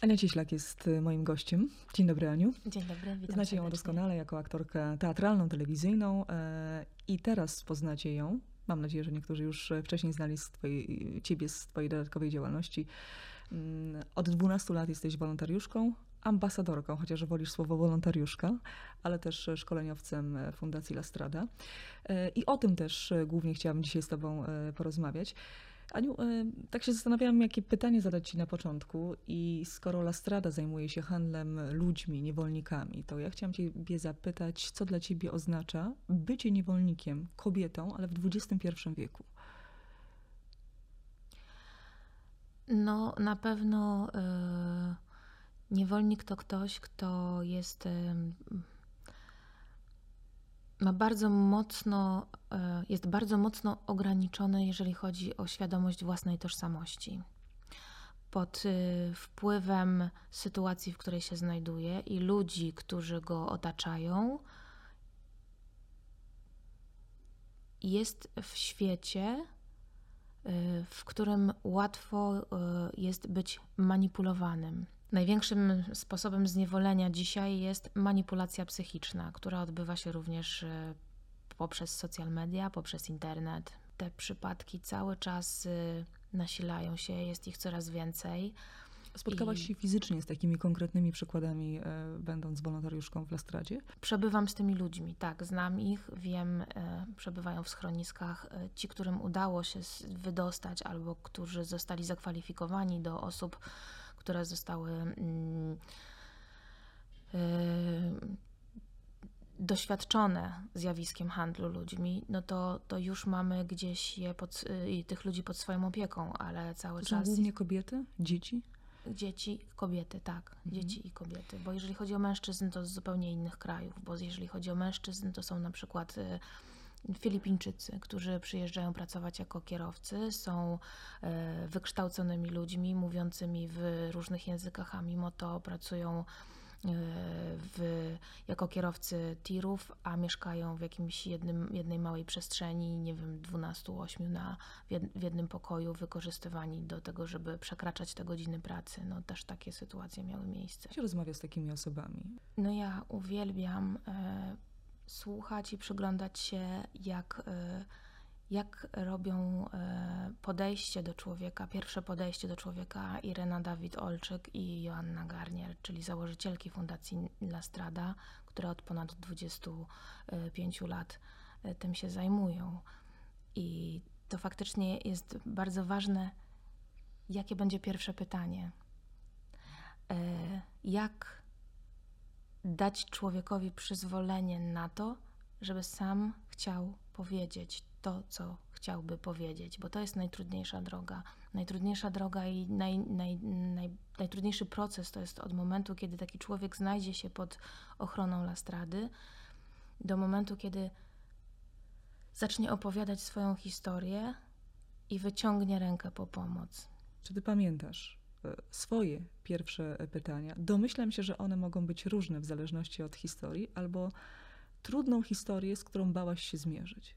Ania Cieślak jest y, moim gościem. Dzień dobry, Aniu. Dzień dobry, witam Znacie ją serdecznie. doskonale jako aktorkę teatralną, telewizyjną e, i teraz poznacie ją. Mam nadzieję, że niektórzy już e, wcześniej znali z twojej, ciebie z twojej dodatkowej działalności. Mm, Od 12 lat jesteś wolontariuszką, ambasadorką, chociaż wolisz słowo wolontariuszka, ale też szkoleniowcem e, Fundacji Lastrada. E, I o tym też e, głównie chciałabym dzisiaj z tobą e, porozmawiać. Aniu, e, tak się zastanawiałam, jakie pytanie zadać Ci na początku. I skoro Lastrada zajmuje się handlem ludźmi, niewolnikami, to ja chciałam Ciebie zapytać, co dla Ciebie oznacza bycie niewolnikiem, kobietą, ale w XXI wieku? No, na pewno y, niewolnik to ktoś, kto jest. y, ma bardzo mocno, y, jest bardzo mocno ograniczony, jeżeli chodzi o świadomość własnej tożsamości. Pod y, wpływem sytuacji, w której się znajduje i ludzi, którzy go otaczają, jest w świecie, y, w którym łatwo jest być manipulowanym. Największym sposobem zniewolenia dzisiaj jest manipulacja psychiczna, która odbywa się również y, poprzez social media, poprzez internet. Te przypadki cały czas y, nasilają się, jest ich coraz więcej. Spotkałaś się fizycznie z takimi konkretnymi przykładami, e, będąc wolontariuszką w Lastradzie? Przebywam z tymi ludźmi, tak, znam ich, wiem, e, przebywają w schroniskach. E, ci, którym udało się wydostać albo którzy zostali zakwalifikowani do osób, które zostały mm, e, doświadczone zjawiskiem handlu ludźmi, no to, to już mamy gdzieś je pod, i tych ludzi pod swoją opieką, ale cały To czas głównie kobiety, dzieci? Dzieci, kobiety, tak. Dzieci i kobiety. Bo jeżeli chodzi o mężczyzn, to z zupełnie innych krajów. Bo jeżeli chodzi o mężczyzn, to są na przykład y, Filipińczycy, którzy przyjeżdżają pracować jako kierowcy, są y, wykształconymi ludźmi, mówiącymi w różnych językach, a mimo to pracują y, w, jako kierowcy tirów, a mieszkają w jakimś jednym, jednej małej przestrzeni, nie wiem, 12-8 na, w jednym pokoju, wykorzystywani do tego, żeby przekraczać te godziny pracy. No też takie sytuacje miały miejsce. Jak się rozmawia z takimi osobami? No ja uwielbiam e, słuchać i przyglądać się, jak, e, jak robią e, podejście do człowieka, pierwsze podejście do człowieka Irena Dawid-Olczyk i Joanna Garnier, czyli założycielki Fundacji Lastrada, które od ponad 25 lat e, tym się zajmują. I to faktycznie jest bardzo ważne, jakie będzie pierwsze pytanie. Jak dać człowiekowi przyzwolenie na to, żeby sam chciał powiedzieć to, co chciałby powiedzieć, bo to jest najtrudniejsza droga. Najtrudniejsza droga i naj, naj, naj, najtrudniejszy proces to jest od momentu, kiedy taki człowiek znajdzie się pod ochroną lastrady, do momentu, kiedy zacznie opowiadać swoją historię i wyciągnie rękę po pomoc. Czy ty pamiętasz swoje pierwsze e, pytania? Domyślam się, że one mogą być różne w zależności od historii, albo trudną historię, z którą bałaś się zmierzyć.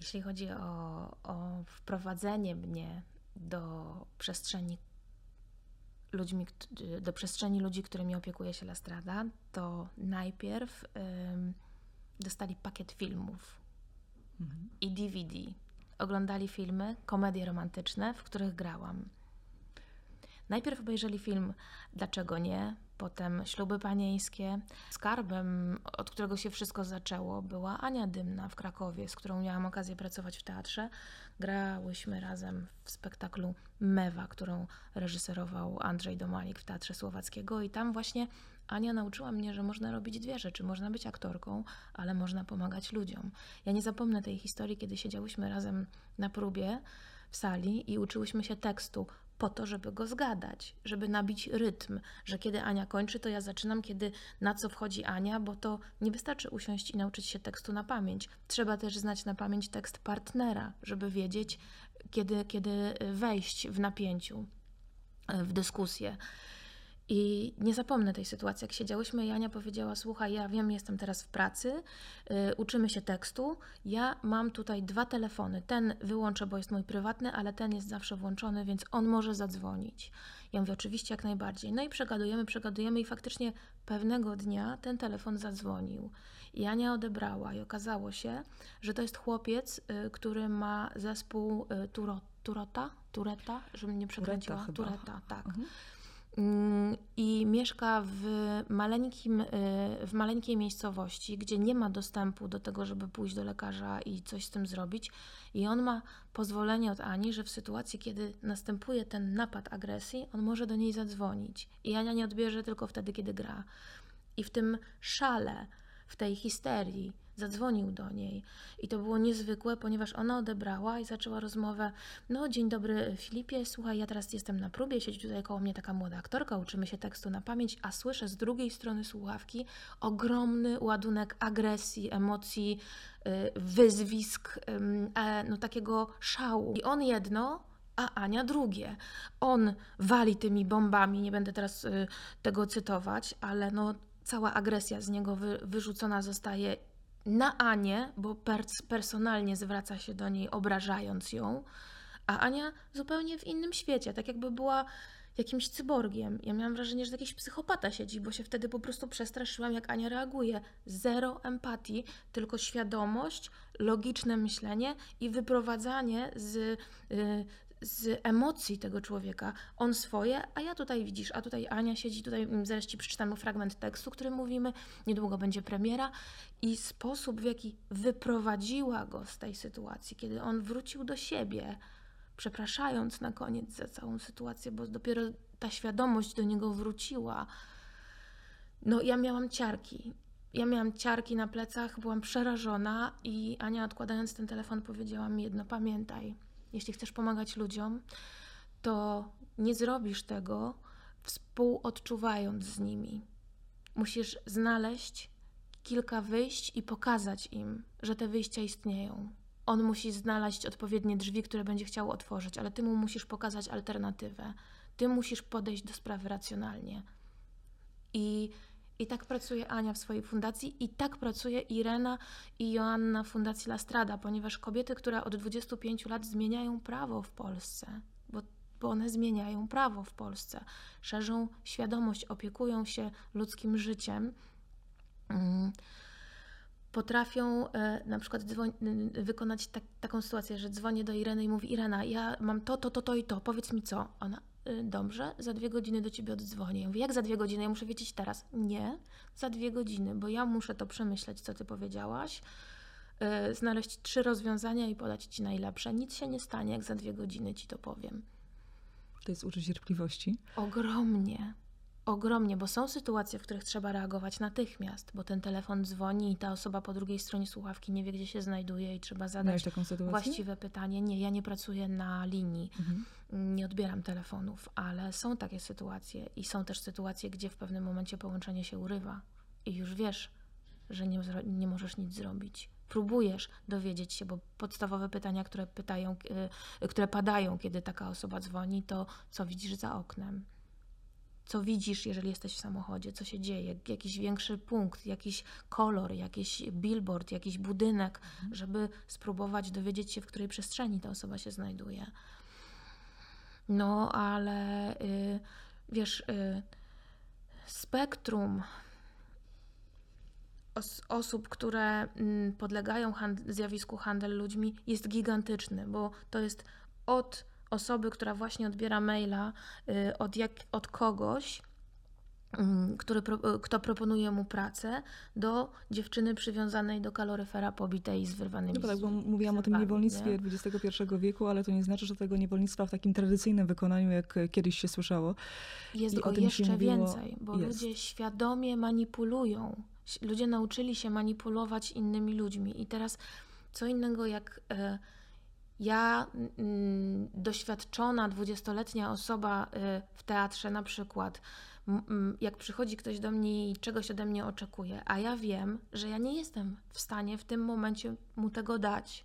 Jeśli chodzi o, o wprowadzenie mnie do przestrzeni ludźmi, do przestrzeni ludzi, którymi opiekuje się Lastrada, to najpierw ym, dostali pakiet filmów Mhm. i DVD. Oglądali filmy, komedie romantyczne, w których grałam. Najpierw obejrzeli film Dlaczego nie? Potem Śluby panieńskie. Skarbem, od którego się wszystko zaczęło, była Ania Dymna w Krakowie, z którą miałam okazję pracować w teatrze. Grałyśmy razem w spektaklu Mewa, którą reżyserował Andrzej Domalik w Teatrze Słowackiego i tam właśnie Ania nauczyła mnie, że można robić dwie rzeczy. Można być aktorką, ale można pomagać ludziom. Ja nie zapomnę tej historii, kiedy siedziałyśmy razem na próbie w sali i uczyłyśmy się tekstu po to, żeby go zgadać, żeby nabić rytm, że kiedy Ania kończy, to ja zaczynam, kiedy na co wchodzi Ania, bo to nie wystarczy usiąść i nauczyć się tekstu na pamięć. Trzeba też znać na pamięć tekst partnera, żeby wiedzieć, kiedy, kiedy wejść w napięciu, w dyskusję. I nie zapomnę tej sytuacji, jak siedziałyśmy i Ania powiedziała, słuchaj, ja wiem, jestem teraz w pracy, y, uczymy się tekstu, ja mam tutaj dwa telefony, ten wyłączę, bo jest mój prywatny, ale ten jest zawsze włączony, więc on może zadzwonić. Ja mówię, oczywiście, jak najbardziej. No i przegadujemy, przegadujemy i faktycznie pewnego dnia ten telefon zadzwonił. I Ania odebrała i okazało się, że to jest chłopiec, y, który ma zespół y, Turo, Turota, Tureta, żebym nie przekręciła. chyba. Tureta, tak. Mhm. Mm, I mieszka w, maleńkim, y, w maleńkiej miejscowości, gdzie nie ma dostępu do tego, żeby pójść do lekarza i coś z tym zrobić. I on ma pozwolenie od Ani, że w sytuacji, kiedy następuje ten napad agresji, on może do niej zadzwonić. I Ania nie odbierze tylko wtedy, kiedy gra. I w tym szale, w tej histerii zadzwonił do niej. I to było niezwykłe, ponieważ ona odebrała i zaczęła rozmowę. No, dzień dobry Filipie, słuchaj, ja teraz jestem na próbie, siedzi tutaj koło mnie taka młoda aktorka, uczymy się tekstu na pamięć, a słyszę z drugiej strony słuchawki ogromny ładunek agresji, emocji, y, wyzwisk, ym, e, no takiego szału. I on jedno, a Ania drugie. On wali tymi bombami, nie będę teraz y, tego cytować, ale no cała agresja z niego wy, wyrzucona zostaje na Anię, bo pers personalnie zwraca się do niej, obrażając ją, a Ania zupełnie w innym świecie, tak jakby była jakimś cyborgiem. Ja miałam wrażenie, że jakiś psychopata siedzi, bo się wtedy po prostu przestraszyłam, jak Ania reaguje. Zero empatii, tylko świadomość, logiczne myślenie i wyprowadzanie z, y, z emocji tego człowieka. On swoje, a ja tutaj widzisz, a tutaj Ania siedzi, tutaj zaraz ci fragment tekstu, który mówimy, niedługo będzie premiera i sposób, w jaki wyprowadziła go z tej sytuacji, kiedy on wrócił do siebie, przepraszając na koniec za całą sytuację, bo dopiero ta świadomość do niego wróciła. No, ja miałam ciarki. Ja miałam ciarki na plecach, byłam przerażona i Ania odkładając ten telefon powiedziała mi jedno, pamiętaj, jeśli chcesz pomagać ludziom, to nie zrobisz tego współodczuwając z nimi. Musisz znaleźć kilka wyjść i pokazać im, że te wyjścia istnieją. On musi znaleźć odpowiednie drzwi, które będzie chciał otworzyć, ale ty mu musisz pokazać alternatywę. Ty musisz podejść do sprawy racjonalnie. I, I tak pracuje Ania w swojej fundacji, i tak pracuje Irena i Joanna w Fundacji La Strada, ponieważ kobiety, które od 25 lat zmieniają prawo w Polsce, bo, bo one zmieniają prawo w Polsce, szerzą świadomość, opiekują się ludzkim życiem. Mm, potrafią e, na przykład y, wykonać tak, taką sytuację, że dzwonię do Ireny i mówi Irena, ja mam to, to, to, to i to, powiedz mi co. Ona, dobrze, za dwie godziny do Ciebie oddzwonię. Ja mówię, jak za dwie godziny? Ja muszę wiedzieć teraz. Nie, za dwie godziny, bo ja muszę to przemyśleć, co Ty powiedziałaś, y, znaleźć trzy rozwiązania i podać Ci najlepsze. Nic się nie stanie, jak za dwie godziny Ci to powiem. To jest uczyć cierpliwości. Ogromnie. Ogromnie, bo są sytuacje, w których trzeba reagować natychmiast, bo ten telefon dzwoni i ta osoba po drugiej stronie słuchawki nie wie, gdzie się znajduje i trzeba zadać właściwe pytanie. Nie, ja nie pracuję na linii, Mhm. nie odbieram telefonów, ale są takie sytuacje i są też sytuacje, gdzie w pewnym momencie połączenie się urywa i już wiesz, że nie, nie możesz nic zrobić. Próbujesz dowiedzieć się, bo podstawowe pytania, które pytają, y, które padają, kiedy taka osoba dzwoni, to co widzisz za oknem? Co widzisz, jeżeli jesteś w samochodzie, co się dzieje, jakiś większy punkt, jakiś kolor, jakiś billboard, jakiś budynek, żeby spróbować dowiedzieć się, w której przestrzeni ta osoba się znajduje. No, ale y, wiesz, y, spektrum os- osób, które mm, podlegają hand- zjawisku handel ludźmi jest gigantyczny, bo to jest od osoby, która właśnie odbiera maila y, od, jak, od kogoś, mm, który, y, kto proponuje mu pracę, do dziewczyny przywiązanej do kaloryfera pobitej i z wyrwanymi No tak, bo mówiłam o tym niewolnictwie nie? XXI wieku, ale to nie znaczy, że tego niewolnictwa w takim tradycyjnym wykonaniu, jak kiedyś się słyszało. Jest I go o tym się jeszcze mówiło- więcej, bo jest. ludzie świadomie manipulują. Ludzie nauczyli się manipulować innymi ludźmi. I teraz co innego jak e, ja, mm, doświadczona dwudziestoletnia osoba e, w teatrze na przykład, jak przychodzi ktoś do mnie i czegoś ode mnie oczekuje, a ja wiem, że ja nie jestem w stanie w tym momencie mu tego dać.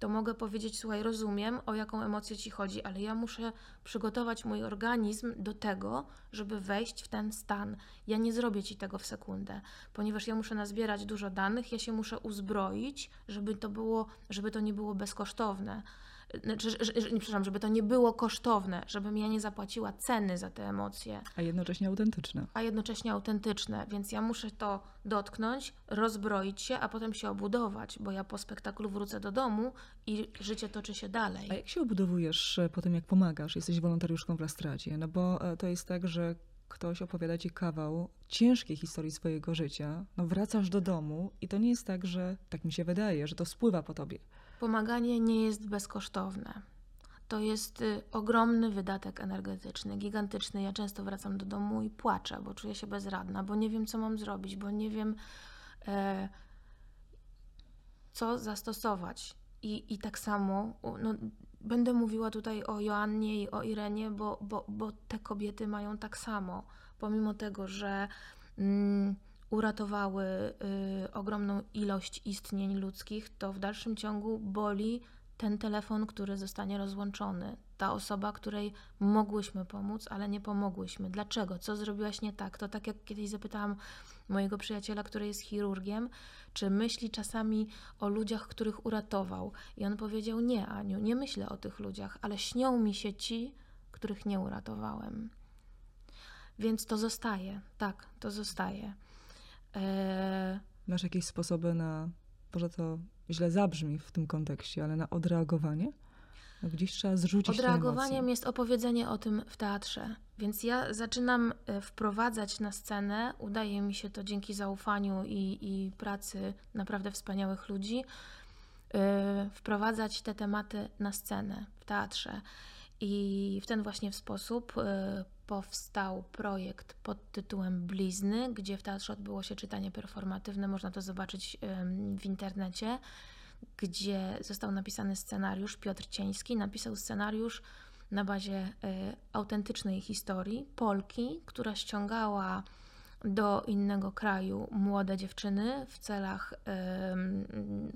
To mogę powiedzieć: Słuchaj, rozumiem, o jaką emocję ci chodzi, ale ja muszę przygotować mój organizm do tego, żeby wejść w ten stan. Ja nie zrobię ci tego w sekundę, ponieważ ja muszę nazbierać dużo danych, ja się muszę uzbroić, żeby to było, żeby to nie było bezkosztowne. Znaczy, że, że, nie, przepraszam, żeby to nie było kosztowne, żebym ja nie zapłaciła ceny za te emocje A jednocześnie autentyczne. a jednocześnie autentyczne, więc ja muszę to dotknąć, rozbroić się, a potem się obudować, bo ja po spektaklu wrócę do domu i życie toczy się dalej. A jak się obudowujesz e, po tym, jak pomagasz, jesteś wolontariuszką w Lastracie? No bo e, to jest tak, że ktoś opowiada ci kawał ciężkiej historii swojego życia, no wracasz do domu i to nie jest tak, że, tak mi się wydaje, że to spływa po tobie. Pomaganie nie jest bezkosztowne. To jest y, ogromny wydatek energetyczny, gigantyczny. Ja często wracam do domu i płaczę, bo czuję się bezradna, bo nie wiem, co mam zrobić, bo nie wiem, e, co zastosować. I, I tak samo no, będę mówiła tutaj o Joannie i o Irenie, bo, bo, bo te kobiety mają tak samo. Pomimo tego, że mm, uratowały y, ogromną ilość istnień ludzkich, to w dalszym ciągu boli ten telefon, który zostanie rozłączony. Ta osoba, której mogłyśmy pomóc, ale nie pomogłyśmy. Dlaczego? Co zrobiłaś nie tak? To tak jak kiedyś zapytałam mojego przyjaciela, który jest chirurgiem, czy myśli czasami o ludziach, których uratował. I on powiedział: Nie, Aniu, nie myślę o tych ludziach, ale śnią mi się ci, których nie uratowałem. Więc to zostaje, tak, to zostaje. Eee, Masz jakieś sposoby na, może to źle zabrzmi w tym kontekście, ale na odreagowanie? No gdzieś trzeba zrzucić Odreagowaniem jest opowiedzenie o tym w teatrze. Więc ja zaczynam e, wprowadzać na scenę, udaje mi się to dzięki zaufaniu i, i pracy naprawdę wspaniałych ludzi, e, wprowadzać te tematy na scenę w teatrze. I w ten właśnie sposób e, powstał projekt pod tytułem Blizny, gdzie w teatrze odbyło się czytanie performatywne. Można to zobaczyć w internecie gdzie został napisany scenariusz. Piotr Cieński napisał scenariusz na bazie y, autentycznej historii Polki, która ściągała do innego kraju młode dziewczyny w celach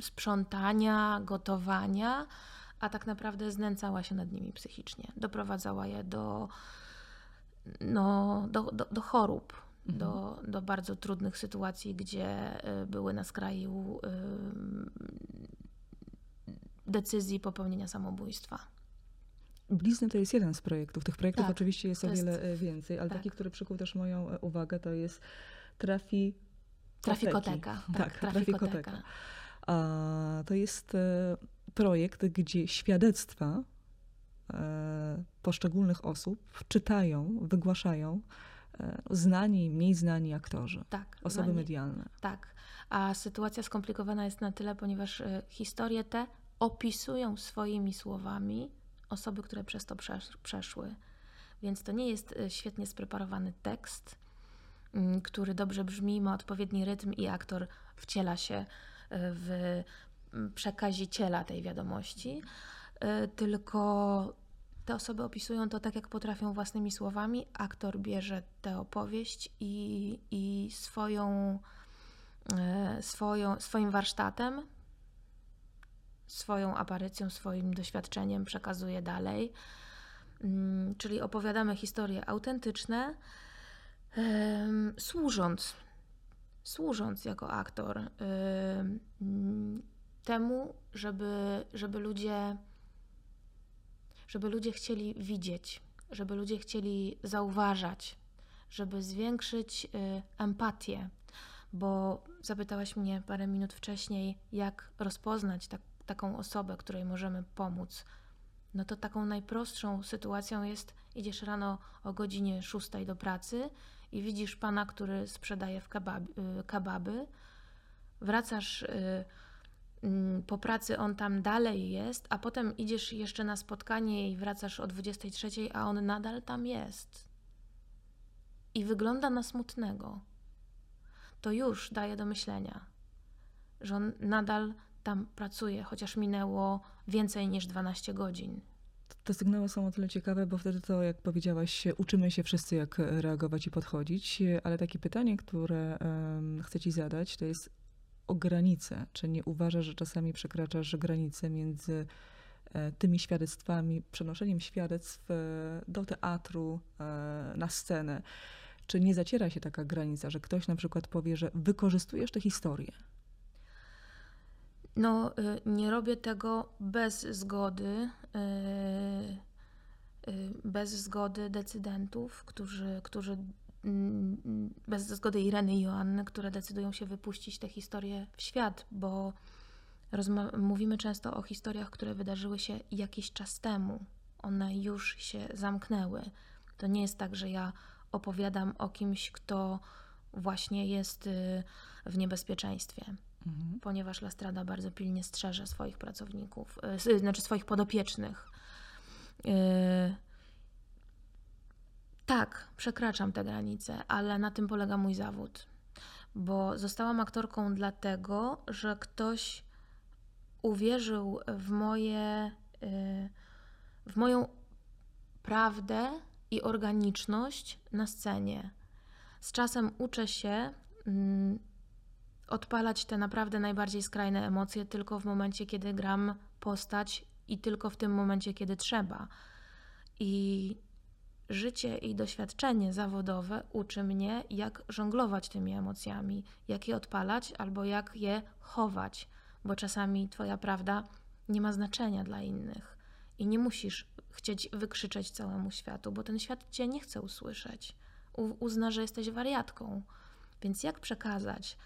sprzątania, gotowania, a tak naprawdę znęcała się nad nimi psychicznie. Doprowadzała je do, no, do, do, do chorób, do, do bardzo trudnych sytuacji, gdzie y, były na skraju y, decyzji popełnienia samobójstwa. Blizny to jest jeden z projektów. Tych projektów Tak, oczywiście jest o jest- wiele e, więcej, ale tak. taki, który przykuł też moją e, uwagę, to jest trafi... Trafikoteka. Tak, Tak, trafikoteka. trafikoteka. A to jest e, projekt, gdzie świadectwa poszczególnych osób czytają, wygłaszają e, znani, mniej znani aktorzy, Tak, osoby znani. medialne. Tak, a sytuacja skomplikowana jest na tyle, ponieważ y, historie te opisują swoimi słowami osoby, które przez to przesz- przeszły. Więc to nie jest świetnie spreparowany tekst, mm, który dobrze brzmi, ma odpowiedni rytm i aktor wciela się w mm, przekaziciela tej wiadomości, tylko te osoby opisują to tak, jak potrafią własnymi słowami. Aktor bierze tę opowieść i, i swoją e, swoją, swoim warsztatem, swoją aparycją, swoim doświadczeniem przekazuje dalej. Mm, Czyli opowiadamy historie autentyczne, służąc, służąc jako aktor em, temu, żeby, żeby ludzie żeby ludzie chcieli widzieć, żeby ludzie chcieli zauważać, żeby zwiększyć y, empatię, bo zapytałaś mnie parę minut wcześniej, jak rozpoznać tak, taką osobę, której możemy pomóc. No to taką najprostszą sytuacją jest, idziesz rano o godzinie 6 do pracy i widzisz pana, który sprzedaje w kebab, y, kebaby, wracasz y, po pracy, on tam dalej jest, a potem idziesz jeszcze na spotkanie i wracasz o 23, a on nadal tam jest. I wygląda na smutnego. To już daje do myślenia, że on nadal tam pracuje, chociaż minęło więcej niż 12 godzin. Te sygnały są o tyle ciekawe, bo wtedy to, jak powiedziałaś, uczymy się wszyscy, jak reagować i podchodzić, ale takie pytanie, które chcę ci zadać, to jest, o granice. Czy nie uważasz, że czasami przekraczasz granice między e, tymi świadectwami, przenoszeniem świadectw e, do teatru, e, na scenę? Czy nie zaciera się taka granica, że ktoś na przykład powie, że wykorzystujesz tę historię? No, y, nie robię tego bez zgody, bez zgody decydentów, którzy, którzy bez zgody Ireny i Joanny, które decydują się wypuścić tę historię w świat, bo mówimy często o historiach, które wydarzyły się jakiś czas temu. One już się zamknęły. To nie jest tak, że ja opowiadam o kimś, kto właśnie jest w niebezpieczeństwie mhm. ponieważ Lastrada bardzo pilnie strzeże swoich pracowników, yy, znaczy swoich podopiecznych. Tak, przekraczam te granice, ale na tym polega mój zawód. Bo zostałam aktorką dlatego, że ktoś uwierzył w moje, yy, w moją prawdę i organiczność na scenie. Z czasem uczę się mm, odpalać te naprawdę najbardziej skrajne emocje tylko w momencie, kiedy gram postać i tylko w tym momencie, kiedy trzeba. I życie i doświadczenie zawodowe uczy mnie, jak żonglować tymi emocjami, jak je odpalać albo jak je chować, bo czasami Twoja prawda nie ma znaczenia dla innych i nie musisz chcieć wykrzyczeć całemu światu, bo ten świat Cię nie chce usłyszeć. Uzna, że jesteś wariatką. Więc jak przekazać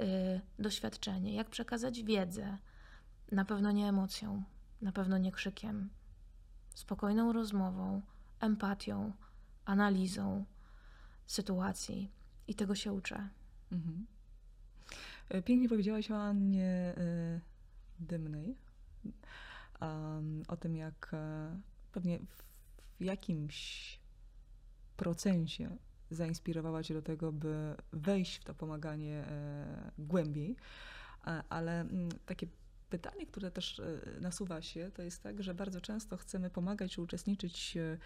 Y, doświadczenie, jak przekazać wiedzę. Na pewno nie emocją, na pewno nie krzykiem, spokojną rozmową, empatią, analizą sytuacji i tego się uczę. Mhm. E, pięknie powiedziałaś o Annie y, Dymnej, o tym, jak y, pewnie w jakimś procencie zainspirowała cię do tego, by wejść w to pomaganie e, głębiej. Ale mm, takie pytanie, które też e, nasuwa się, to jest tak, że bardzo często chcemy pomagać czy uczestniczyć e,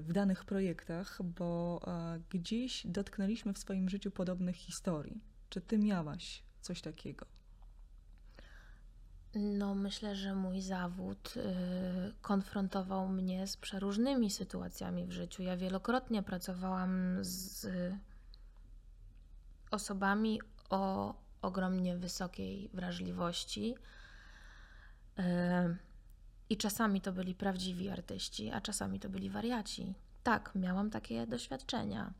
w danych projektach, bo gdzieś dotknęliśmy w swoim życiu podobnych historii. Czy ty miałaś coś takiego? No, myślę, że mój zawód y, konfrontował mnie z przeróżnymi sytuacjami w życiu. Ja wielokrotnie pracowałam z osobami o ogromnie wysokiej wrażliwości. I czasami to byli prawdziwi artyści, a czasami to byli wariaci. Tak, miałam takie doświadczenia.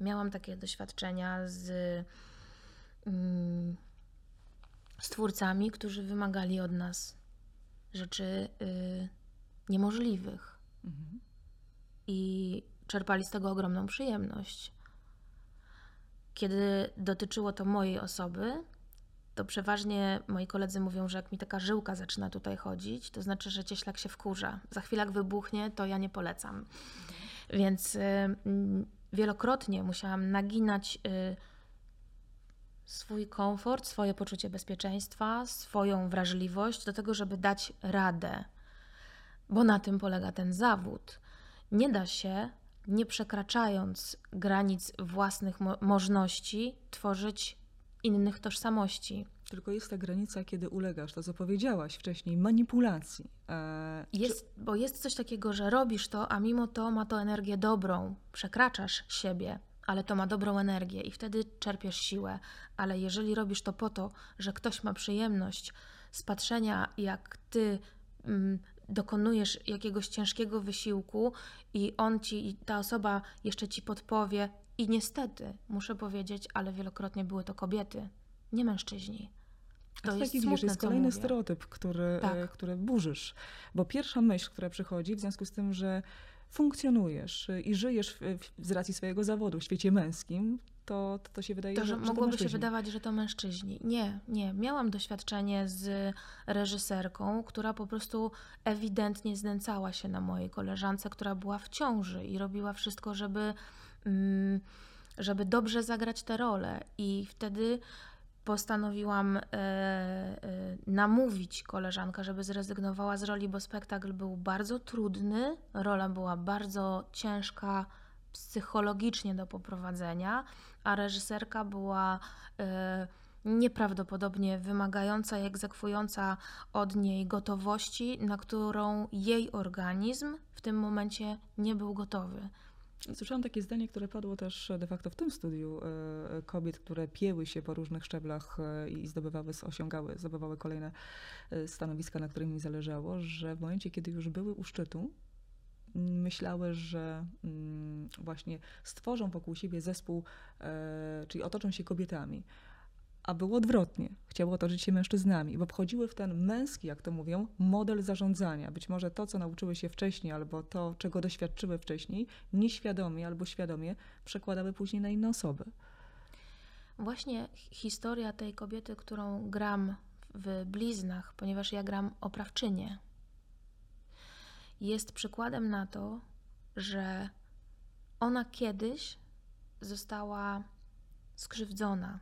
Miałam takie doświadczenia z. Mm, z twórcami, którzy wymagali od nas rzeczy y, niemożliwych. Mhm. I czerpali z tego ogromną przyjemność. Kiedy dotyczyło to mojej osoby, to przeważnie moi koledzy mówią, że jak mi taka żyłka zaczyna tutaj chodzić, to znaczy, że cieślak się wkurza. Za chwilę jak wybuchnie, to ja nie polecam. Więc y, y, wielokrotnie musiałam naginać y, swój komfort, swoje poczucie bezpieczeństwa, swoją wrażliwość do tego, żeby dać radę, bo na tym polega ten zawód. Nie da się, nie przekraczając granic własnych mo tworzyć innych tożsamości. Tylko jest ta granica, kiedy ulegasz, to co powiedziałaś wcześniej, manipulacji. Eee, jest, czy... Bo jest coś takiego, że robisz to, a mimo to ma to energię dobrą, przekraczasz siebie, ale to ma dobrą energię i wtedy czerpiesz siłę. Ale jeżeli robisz to po to, że ktoś ma przyjemność z patrzenia, jak ty mm, dokonujesz jakiegoś ciężkiego wysiłku i on ci, i ta osoba jeszcze ci podpowie, i niestety, muszę powiedzieć, ale wielokrotnie były to kobiety, nie mężczyźni. To jest, taki, smutne, jest kolejny stereotyp, który, tak. E, który burzysz. Bo pierwsza myśl, która przychodzi w związku z tym, że funkcjonujesz i żyjesz w, z racji swojego zawodu w świecie męskim, to, to, to się wydaje, to, że, że mogłoby to się wydawać, że to mężczyźni. Nie, nie. Miałam doświadczenie z reżyserką, która po prostu ewidentnie znęcała się na mojej koleżance, która była w ciąży i robiła wszystko, żeby, żeby dobrze zagrać tę rolę. I wtedy postanowiłam e, e, namówić koleżankę, żeby zrezygnowała z roli, bo spektakl był bardzo trudny, rola była bardzo ciężka psychologicznie do poprowadzenia, a reżyserka była e, nieprawdopodobnie wymagająca i egzekwująca od niej gotowości, na którą jej organizm w tym momencie nie był gotowy. Słyszałam takie zdanie, które padło też de facto w tym studiu e, kobiet, które pieły się po różnych szczeblach e, i zdobywały, osiągały, zdobywały kolejne e, stanowiska, na których mi zależało, że w momencie, kiedy już były u szczytu, myślały, że mm, właśnie stworzą wokół siebie zespół, czyli otoczą się kobietami a było odwrotnie. Chciały otoczyć się mężczyznami, bo wchodziły w ten męski, jak to mówią, model zarządzania. Być może to, co nauczyły się wcześniej, albo to, czego doświadczyły wcześniej, nieświadomie albo świadomie przekładały później na inne osoby. Właśnie historia tej kobiety, którą gram w bliznach, ponieważ ja gram oprawczynię, jest przykładem na to, że ona kiedyś została skrzywdzona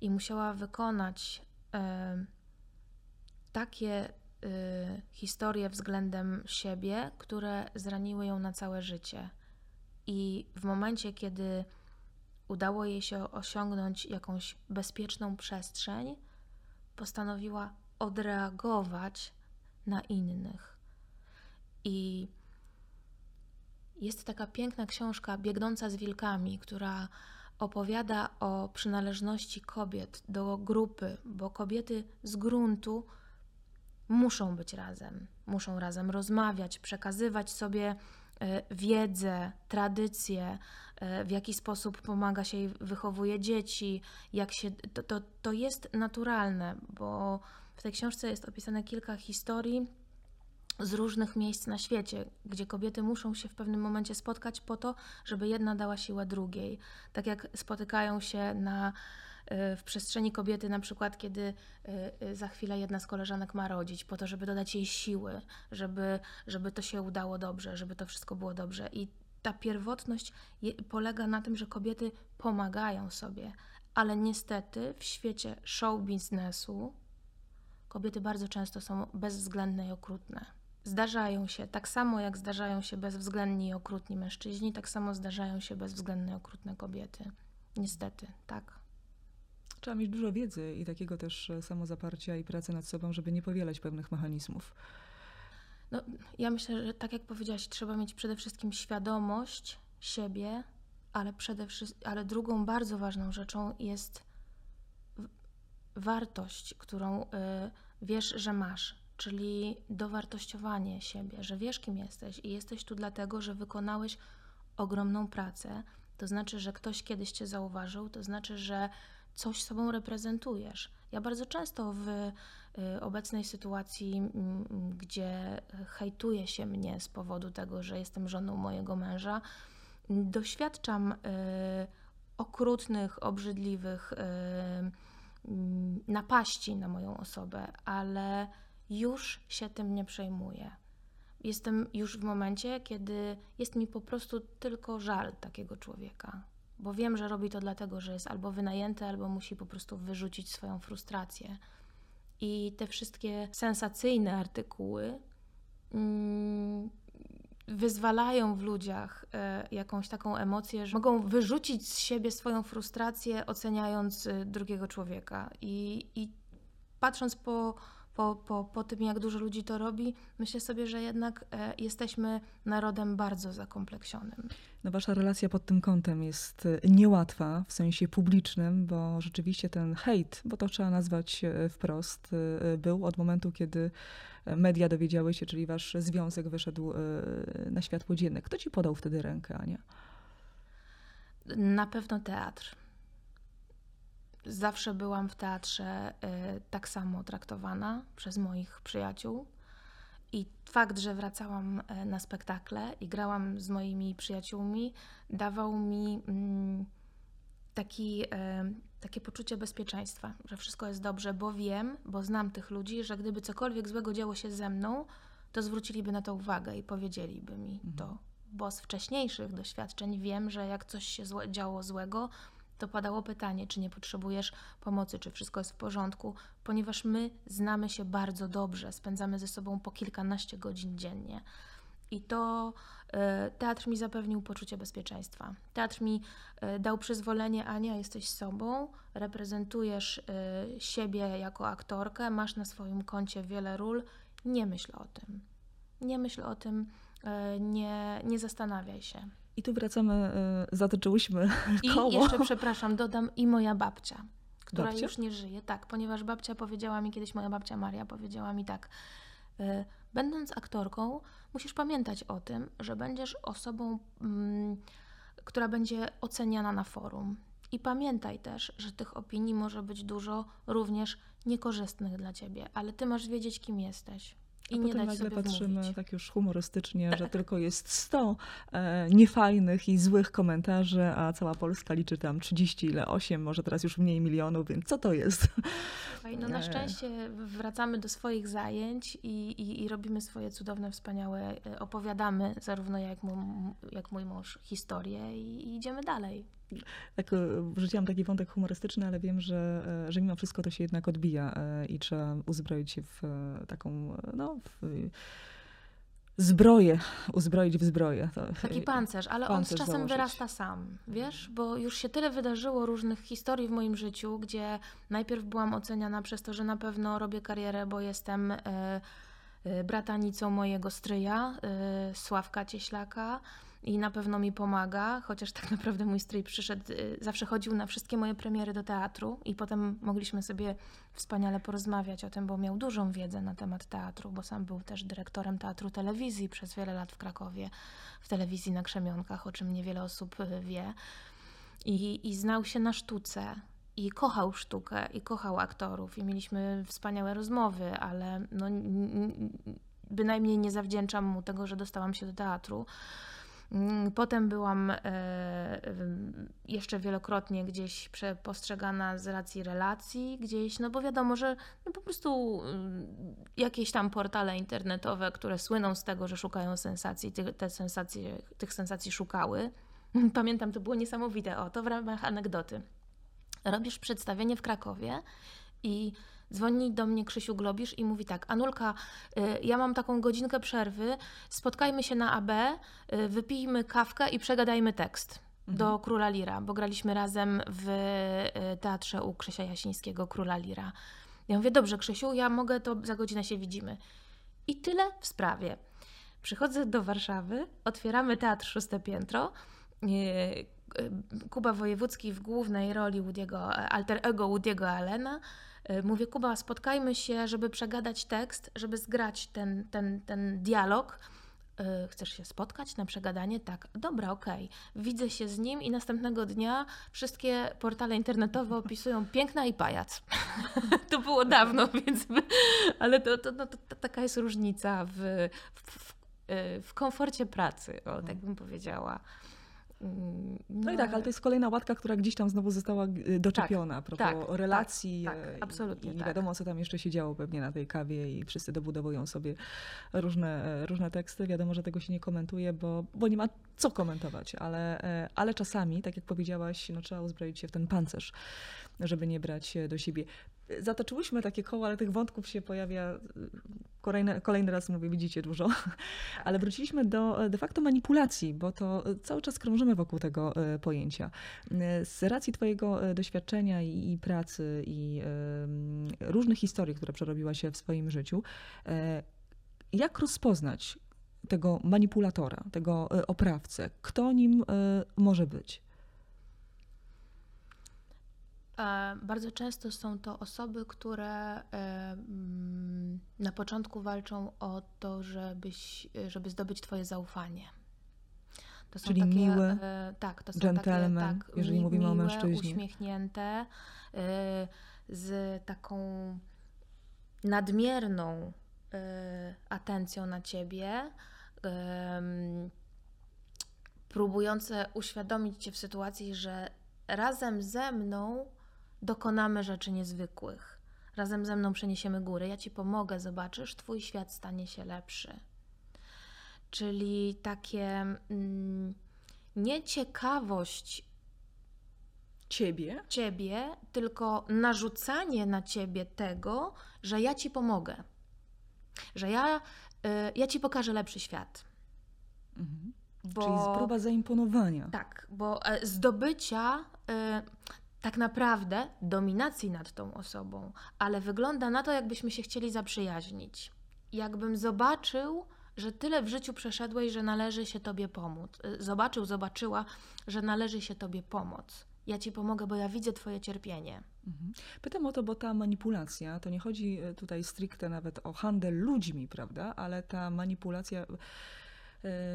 i musiała wykonać e, takie e, historie względem siebie, które zraniły ją na całe życie. I w momencie, kiedy udało jej się osiągnąć jakąś bezpieczną przestrzeń, postanowiła odreagować na innych. I jest taka piękna książka Biegnąca z wilkami, która opowiada o przynależności kobiet do grupy, bo kobiety z gruntu muszą być razem, muszą razem rozmawiać, przekazywać sobie e, wiedzę, tradycje, e, w jaki sposób pomaga się i wychowuje dzieci, jak się, to, to, to jest naturalne, bo w tej książce jest opisane kilka historii z różnych miejsc na świecie, gdzie kobiety muszą się w pewnym momencie spotkać po to, żeby jedna dała siłę drugiej. Tak jak spotykają się na, y, w przestrzeni kobiety, na przykład, kiedy y, y, za chwilę jedna z koleżanek ma rodzić, po to, żeby dodać jej siły, żeby, żeby to się udało dobrze, żeby to wszystko było dobrze. I ta pierwotność polega na tym, że kobiety pomagają sobie, ale niestety w świecie show biznesu kobiety bardzo często są bezwzględne i okrutne. Zdarzają się, tak samo jak zdarzają się bezwzględni i okrutni mężczyźni, tak samo zdarzają się bezwzględne i okrutne kobiety. Niestety, tak. Trzeba mieć dużo wiedzy i takiego też e, samozaparcia i pracy nad sobą, żeby nie powielać pewnych mechanizmów. No, ja myślę, że tak jak powiedziałaś, trzeba mieć przede wszystkim świadomość siebie, ale, przede wszystkim, ale drugą bardzo ważną rzeczą jest wartość, którą y, wiesz, że masz czyli dowartościowanie siebie, że wiesz, kim jesteś i jesteś tu dlatego, że wykonałeś ogromną pracę. To znaczy, że ktoś kiedyś cię zauważył, to znaczy, że coś sobą reprezentujesz. Ja bardzo często w y, obecnej sytuacji, gdzie hejtuje się mnie z powodu tego, że jestem żoną mojego męża, doświadczam y, okrutnych, obrzydliwych y, napaści na moją osobę, ale już się tym nie przejmuję. Jestem już w momencie, kiedy jest mi po prostu tylko żal takiego człowieka, bo wiem, że robi to dlatego, że jest albo wynajęty, albo musi po prostu wyrzucić swoją frustrację. I te wszystkie sensacyjne artykuły mm, wyzwalają w ludziach e, jakąś taką emocję, że mogą wyrzucić z siebie swoją frustrację, oceniając e, drugiego człowieka. I, i patrząc po po, po, po tym, jak dużo ludzi to robi, myślę sobie, że jednak e, jesteśmy narodem bardzo zakompleksionym. No wasza relacja pod tym kątem jest e, niełatwa w sensie publicznym, bo rzeczywiście ten hejt, bo to trzeba nazwać e, wprost, był od momentu, kiedy media dowiedziały się, czyli wasz związek wyszedł na światło dzienne. Kto ci podał wtedy rękę, Ania? Na pewno teatr Zawsze byłam w teatrze y, tak samo traktowana przez moich przyjaciół. I fakt, że wracałam y, na spektakle i grałam z moimi przyjaciółmi, dawał mi mm, taki, y, takie poczucie bezpieczeństwa, że wszystko jest dobrze, bo wiem, bo znam tych ludzi, że gdyby cokolwiek złego działo się ze mną, to zwróciliby na to uwagę i powiedzieliby mi mhm. to. Bo z wcześniejszych doświadczeń wiem, że jak coś się zło, działo złego, to padało pytanie, czy nie potrzebujesz pomocy, czy wszystko jest w porządku, ponieważ my znamy się bardzo dobrze, spędzamy ze sobą po kilkanaście godzin dziennie. I to e, teatr mi zapewnił poczucie bezpieczeństwa. Teatr mi e, dał przyzwolenie, Ania, jesteś sobą, reprezentujesz e, siebie jako aktorkę, masz na swoim koncie wiele ról, nie myśl o tym. Nie myśl o tym, nie, nie zastanawiaj się. I tu wracamy, e, zatoczyłyśmy I koło. jeszcze, przepraszam, dodam i moja babcia, która Babcia? już nie żyje. Tak, ponieważ babcia powiedziała mi kiedyś, moja babcia Maria powiedziała mi tak. y, Będąc aktorką, musisz pamiętać o tym, że będziesz osobą, mm, która będzie oceniana na forum. I pamiętaj też, że tych opinii może być dużo również niekorzystnych dla ciebie, ale ty masz wiedzieć, kim jesteś. I nie potem nagle patrzymy wmówić. tak już humorystycznie, że tylko jest 100 e, niefajnych i złych komentarzy, a cała Polska liczy tam 30, ile 8, może teraz już mniej milionów, więc co to jest? Słuchaj, no na Nie. szczęście wracamy do swoich zajęć i, i, i robimy swoje cudowne, wspaniałe, e, opowiadamy zarówno jak, mu, jak mój mąż historię i, i idziemy dalej. Tak, e, wrzuciłam taki wątek humorystyczny, ale wiem, że, e, że mimo wszystko to się jednak odbija e, i trzeba uzbroić się w taką, no, w zbroję, uzbroić w zbroję. Taki pancerz, ale pancerz on z czasem założyć. wyrasta sam, wiesz? Bo już się tyle wydarzyło różnych historii w moim życiu, gdzie najpierw byłam oceniana przez to, że na pewno robię karierę, bo jestem e, e, bratanicą mojego stryja, e, Sławka Cieślaka. I na pewno mi pomaga, chociaż tak naprawdę mój stryj przyszedł, y, zawsze chodził na wszystkie moje premiery do teatru i potem mogliśmy sobie wspaniale porozmawiać o tym, bo miał dużą wiedzę na temat teatru, bo sam był też dyrektorem teatru telewizji przez wiele lat w Krakowie, w telewizji na Krzemionkach, o czym niewiele osób y, wie. I, I znał się na sztuce. I kochał sztukę, i kochał aktorów, i mieliśmy wspaniałe rozmowy, ale no, bynajmniej nie zawdzięczam mu tego, że dostałam się do teatru. Mm, Potem byłam e, jeszcze wielokrotnie gdzieś postrzegana z racji relacji, gdzieś, no bo wiadomo, że no po prostu mm, jakieś tam portale internetowe, które słyną z tego, że szukają sensacji, te sensacje, tych sensacji szukały. Pamiętam, to było niesamowite. O, to w ramach anegdoty. Robisz przedstawienie w Krakowie i dzwoni do mnie Krzysiu Globisz i mówi tak, Anulka, y, ja mam taką godzinkę przerwy, spotkajmy się na AB, y, wypijmy kawkę i przegadajmy tekst do Króla Lira, bo graliśmy razem w y, teatrze u Krzysia Jasińskiego, Króla Lira. Ja mówię, dobrze Krzysiu, ja mogę, to za godzinę się widzimy. I tyle w sprawie. Przychodzę do Warszawy, otwieramy teatr Szóste Piętro. Kuba Wojewódzki w głównej roli Woody'ego, alter ego Woody'ego Allena. Yy, Mówię, Kuba, spotkajmy się, żeby przegadać tekst, żeby zgrać ten, ten, ten dialog. Yy, Chcesz się spotkać na przegadanie? Tak, dobra, okej. Widzę się z nim i następnego dnia wszystkie portale internetowe opisują piękna i pajac. to było dawno, więc. Ale to, to, no, to, to taka jest różnica w, w, w, y, w komforcie pracy, o, tak bym powiedziała. Mm, No i tak, ale to jest kolejna łatka, która gdzieś tam znowu została y, doczepiona a propos tak, relacji. tak, e, tak, i- absolutnie I nie tak. wiadomo, co tam jeszcze się działo pewnie na tej kawie i wszyscy dobudowują sobie różne, e, różne teksty. Wiadomo, że tego się nie komentuje, bo, bo nie ma co komentować, ale, e, ale czasami, tak jak powiedziałaś, no, trzeba uzbroić się w ten pancerz, żeby nie brać e, do siebie. Zatoczyłyśmy takie koło, ale tych wątków się pojawia y, kolejny, kolejny raz, mówię, widzicie dużo. Ale wróciliśmy do e, de facto manipulacji, bo to e, cały czas krążymy wokół tego e, pojęcia. Z racji Twojego doświadczenia i, i pracy i em, różnych historii, które przerobiłaś w swoim życiu, e, jak rozpoznać tego manipulatora, tego oprawcę? Kto nim e, może być? E, Bardzo często są to osoby, które e, mm, na początku walczą o to, żebyś, żeby zdobyć Twoje zaufanie. To są Czyli takie, miły e, tak, to są gentleman, takie, tak, jeżeli mi- mówimy o miłe, mężczyźnie. uśmiechnięte, z taką nadmierną atencją na Ciebie, próbujące uświadomić Cię w sytuacji, że razem ze mną dokonamy rzeczy niezwykłych. Razem ze mną przeniesiemy góry. Ja Ci pomogę, zobaczysz, Twój świat stanie się lepszy. Czyli takie mm, nieciekawość Ciebie? Ciebie, tylko narzucanie na Ciebie tego, że ja Ci pomogę. Że ja, y, ja Ci pokażę lepszy świat. Mhm. Bo... Czyli próba zaimponowania. Tak, bo e, zdobycia e, tak naprawdę dominacji nad tą osobą, ale wygląda na to, jakbyśmy się chcieli zaprzyjaźnić. Jakbym zobaczył, że tyle w życiu przeszedłeś, że należy się Tobie pomóc. E, Zobaczył, zobaczyła, że należy się Tobie pomóc. Ja Ci pomogę, bo ja widzę Twoje cierpienie. Mhm. Pytam o to, bo ta manipulacja, to nie chodzi e, tutaj stricte nawet o handel ludźmi, prawda, ale ta manipulacja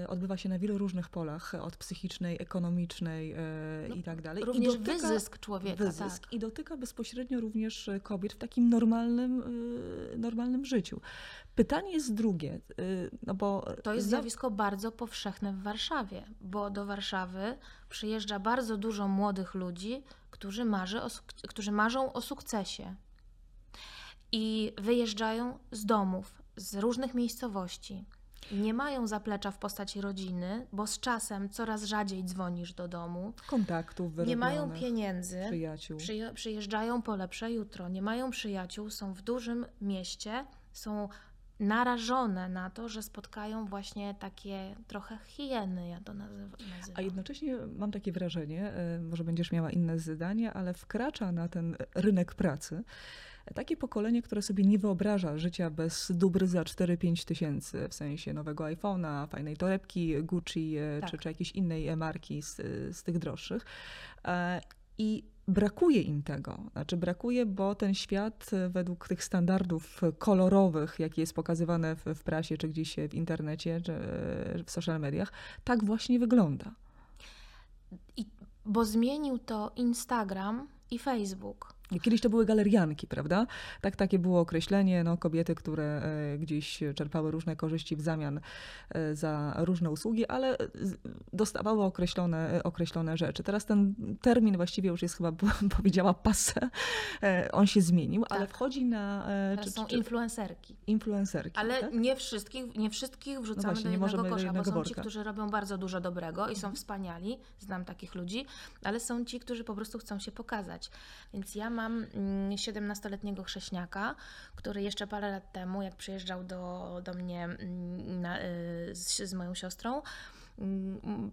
odbywa się na wielu różnych polach, od psychicznej, ekonomicznej e, No, i tak dalej. I Również dotyka- wyzysk człowieka, wyzysk tak. i dotyka bezpośrednio również e, kobiet w takim normalnym, e, normalnym życiu. Pytanie jest drugie, e, no bo To jest zjawisko bardzo powszechne w Warszawie, bo do Warszawy przyjeżdża bardzo dużo młodych ludzi, którzy, marzy o, którzy marzą o sukcesie. I wyjeżdżają z domów, z różnych miejscowości. Nie mają zaplecza w postaci rodziny, bo z czasem coraz rzadziej dzwonisz do domu. kontaktów Nie mają pieniędzy. przyjaciół. Przyje- przyjeżdżają po lepsze jutro, nie mają przyjaciół, są w dużym mieście, są narażone na to, że spotkają właśnie takie trochę hieny, ja to nazywa- nazywam. A jednocześnie mam takie wrażenie, e, może będziesz miała inne zdanie, ale wkracza na ten rynek pracy takie pokolenie, które sobie nie wyobraża życia bez dóbr za 4-5 tysięcy, w sensie nowego iPhone'a, fajnej torebki Gucci e, czy, Tak. czy jakiejś innej e, marki z, z tych droższych. E, I brakuje im tego. Znaczy brakuje, bo ten świat według tych standardów kolorowych, jakie jest pokazywane w, w prasie, czy gdzieś w internecie, czy w social mediach, tak właśnie wygląda. I, bo zmienił to Instagram i Facebook. Kiedyś to były galerianki, prawda? Tak, takie było określenie, no, kobiety, które e, gdzieś czerpały różne korzyści w zamian e, za różne usługi, ale dostawały określone, e, określone rzeczy. Teraz ten termin właściwie już jest chyba, powiedziała, passe. On się zmienił, ale Tak. wchodzi na Teraz czy, są czy, influencerki. influencerki. Ale tak? nie wszystkich, nie wszystkich wrzucamy właśnie, do nie jednego możemy do kosza, bo jednego są ci, worka. którzy robią bardzo dużo dobrego i są wspaniali, znam takich ludzi, ale są ci, którzy po prostu chcą się pokazać. Więc ja mam mm, 17-letniego chrześniaka, który jeszcze parę lat temu, jak przyjeżdżał do, do mnie mm, na, y, z, z moją siostrą, mm,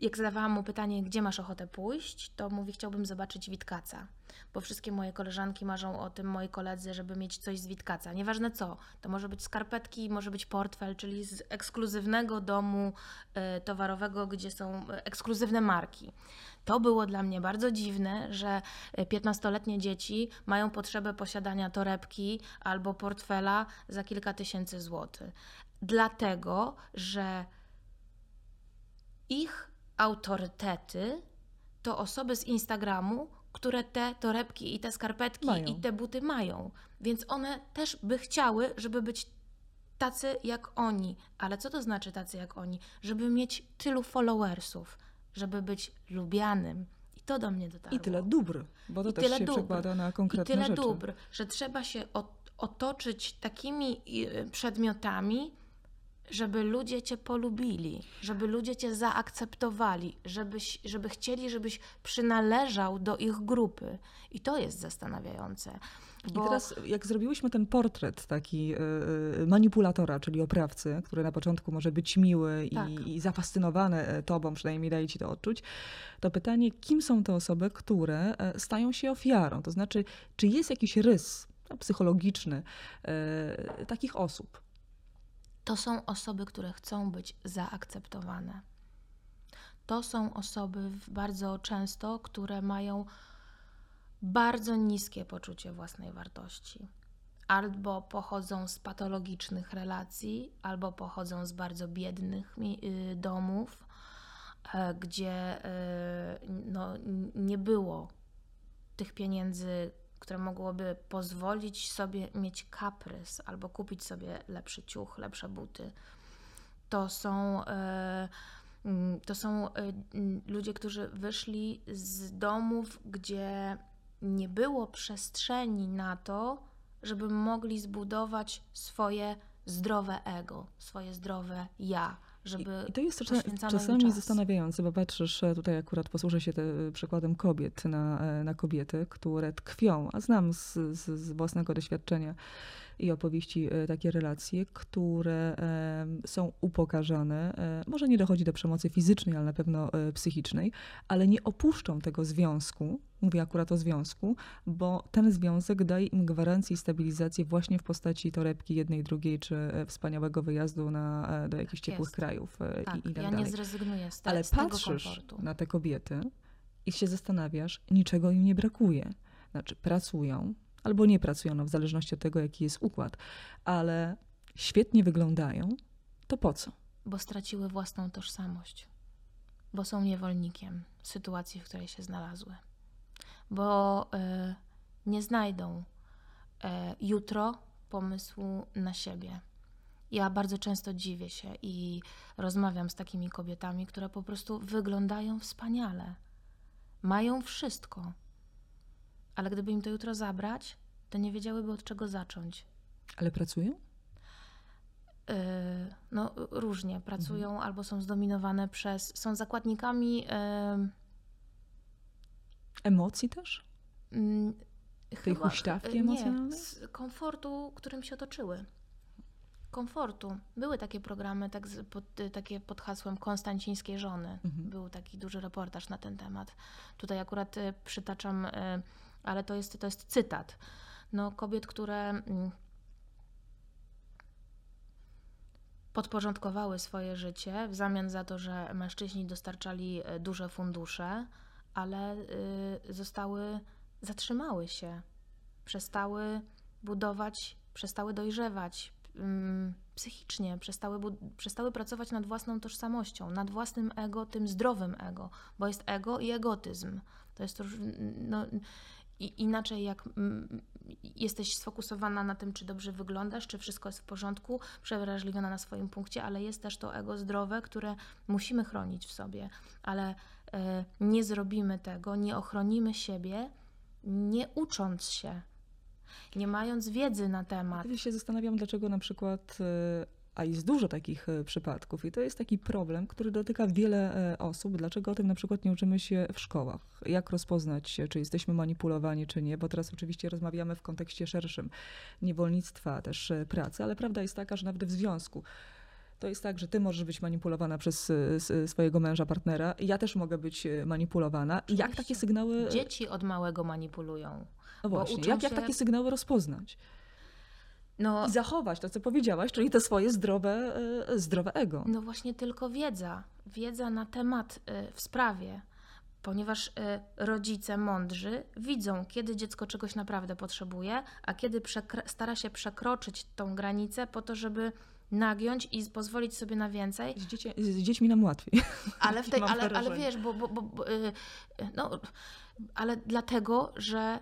jak zadawałam mu pytanie, gdzie masz ochotę pójść, to mówi, chciałbym zobaczyć Witkaca. Bo wszystkie moje koleżanki marzą o tym, moi koledzy, żeby mieć coś z Witkaca. Nieważne co, to może być skarpetki, może być portfel, czyli z ekskluzywnego domu e, towarowego, gdzie są e, ekskluzywne marki. To było dla mnie bardzo dziwne, że e, 15-letnie dzieci mają potrzebę posiadania torebki albo portfela za kilka tysięcy złotych. Dlatego, że ich autorytety to osoby z Instagramu, które te torebki i te skarpetki Mają. i te buty mają. Więc one też by chciały, żeby być tacy jak oni. Ale co to znaczy tacy jak oni? Żeby mieć tylu followersów, żeby być lubianym. I to do mnie dotarło. I tyle dóbr, bo to I też tyle się dóbr. przekłada na I konkretne tyle rzeczy. dóbr, że trzeba się otoczyć takimi y, przedmiotami, żeby ludzie cię polubili, żeby ludzie cię zaakceptowali, żebyś, żeby chcieli, żebyś przynależał do ich grupy. I to jest zastanawiające. Bo I teraz, jak zrobiłyśmy ten portret taki y, y, manipulatora, czyli oprawcy, który na początku może być miły Tak. i, i zafascynowany e, tobą, przynajmniej daje ci to odczuć, to pytanie, kim są te osoby, które e, stają się ofiarą? To znaczy, czy jest jakiś rys no, psychologiczny e, takich osób? To są osoby, które chcą być zaakceptowane. To są osoby bardzo często, które mają bardzo niskie poczucie własnej wartości. Albo pochodzą z patologicznych relacji, albo pochodzą z bardzo biednych y, domów, e, gdzie e, no, nie było tych pieniędzy, które mogłoby pozwolić sobie mieć kaprys albo kupić sobie lepszy ciuch, lepsze buty. To są, e, mm, to są e, mm, ludzie, którzy wyszli z domów, gdzie nie było przestrzeni na to, żeby mogli zbudować swoje zdrowe ego, swoje zdrowe ja, żeby I to jest czasami czas. zastanawiające, bo patrzysz, e, tutaj akurat posłużę się te, przykładem kobiet na, e, na kobiety, które tkwią, a znam z, z, z własnego doświadczenia, i opowieści e, takie relacje, które są upokarzane. E, Może nie dochodzi do przemocy fizycznej, ale na pewno e, psychicznej, ale nie opuszczą tego związku, mówię akurat o związku, bo ten związek daje im gwarancję i stabilizację właśnie w postaci torebki jednej, drugiej, czy wspaniałego wyjazdu na, do jakichś Tak ciepłych jest. krajów Tak, i, i tak ja dalej. nie zrezygnuję z, te, Ale z patrzysz komfortu. na te kobiety i się zastanawiasz, niczego im nie brakuje. Znaczy, pracują albo nie pracują, no, w zależności od tego, jaki jest układ, ale świetnie wyglądają, to po co? Bo straciły własną tożsamość. Bo są niewolnikiem sytuacji, w której się znalazły. Bo e, nie znajdą e, jutro pomysłu na siebie. Ja bardzo często dziwię się i rozmawiam z takimi kobietami, które po prostu wyglądają wspaniale. Mają wszystko. Ale gdyby im to jutro zabrać, to nie wiedziałyby od czego zacząć. Ale pracują? Yy, no, różnie pracują albo są zdominowane przez. są zakładnikami. Yy, Emocji też? mm, Tej huśtawki yy, emocjonalnej? Nie, komfortu, którym się otoczyły. Komfortu. Były takie programy tak pod, y, takie pod hasłem Konstancińskiej żony. Mhm. Był taki duży reportaż na ten temat. Tutaj akurat y, przytaczam, y, ale to jest, to jest cytat. No, kobiet, które mm, podporządkowały swoje życie w zamian za to, że mężczyźni dostarczali y, duże fundusze, ale y, zostały, zatrzymały się, przestały budować, przestały dojrzewać ym, psychicznie, przestały, przestały pracować nad własną tożsamością, nad własnym ego, tym zdrowym ego, bo jest ego i egotyzm. To jest to, no, i inaczej jak mm, jesteś sfokusowana na tym, czy dobrze wyglądasz, czy wszystko jest w porządku, przewrażliwiona na swoim punkcie, ale jest też to ego zdrowe, które musimy chronić w sobie, ale e, nie zrobimy tego, nie ochronimy siebie, nie ucząc się, nie mając wiedzy na temat. Wtedy się zastanawiam, dlaczego na przykład, e, a jest dużo takich e, przypadków i to jest taki problem, który dotyka wiele e, osób, dlaczego o tym na przykład nie uczymy się w szkołach. Jak rozpoznać się, czy jesteśmy manipulowani, czy nie, bo teraz oczywiście rozmawiamy w kontekście szerszym niewolnictwa, też e, pracy, ale prawda jest taka, że nawet w związku to jest tak, że ty możesz być manipulowana przez e, swojego męża, partnera, ja też mogę być e, manipulowana. I Jak Oczywiście. takie sygnały... Dzieci od małego manipulują. No właśnie, jak, jak takie sygnały rozpoznać? No, I zachować to, co powiedziałaś, czyli to swoje zdrowe, e, zdrowe ego. No właśnie tylko wiedza, wiedza na temat y, w sprawie, ponieważ y, rodzice mądrzy widzą, kiedy dziecko czegoś naprawdę potrzebuje, a kiedy stara się przekroczyć tą granicę po to, żeby nagiąć i pozwolić sobie na więcej, Z, dzieci, z dziećmi nam łatwiej. ale, w tej, ale, ale wiesz, bo, bo, bo, bo no, ale dlatego, że,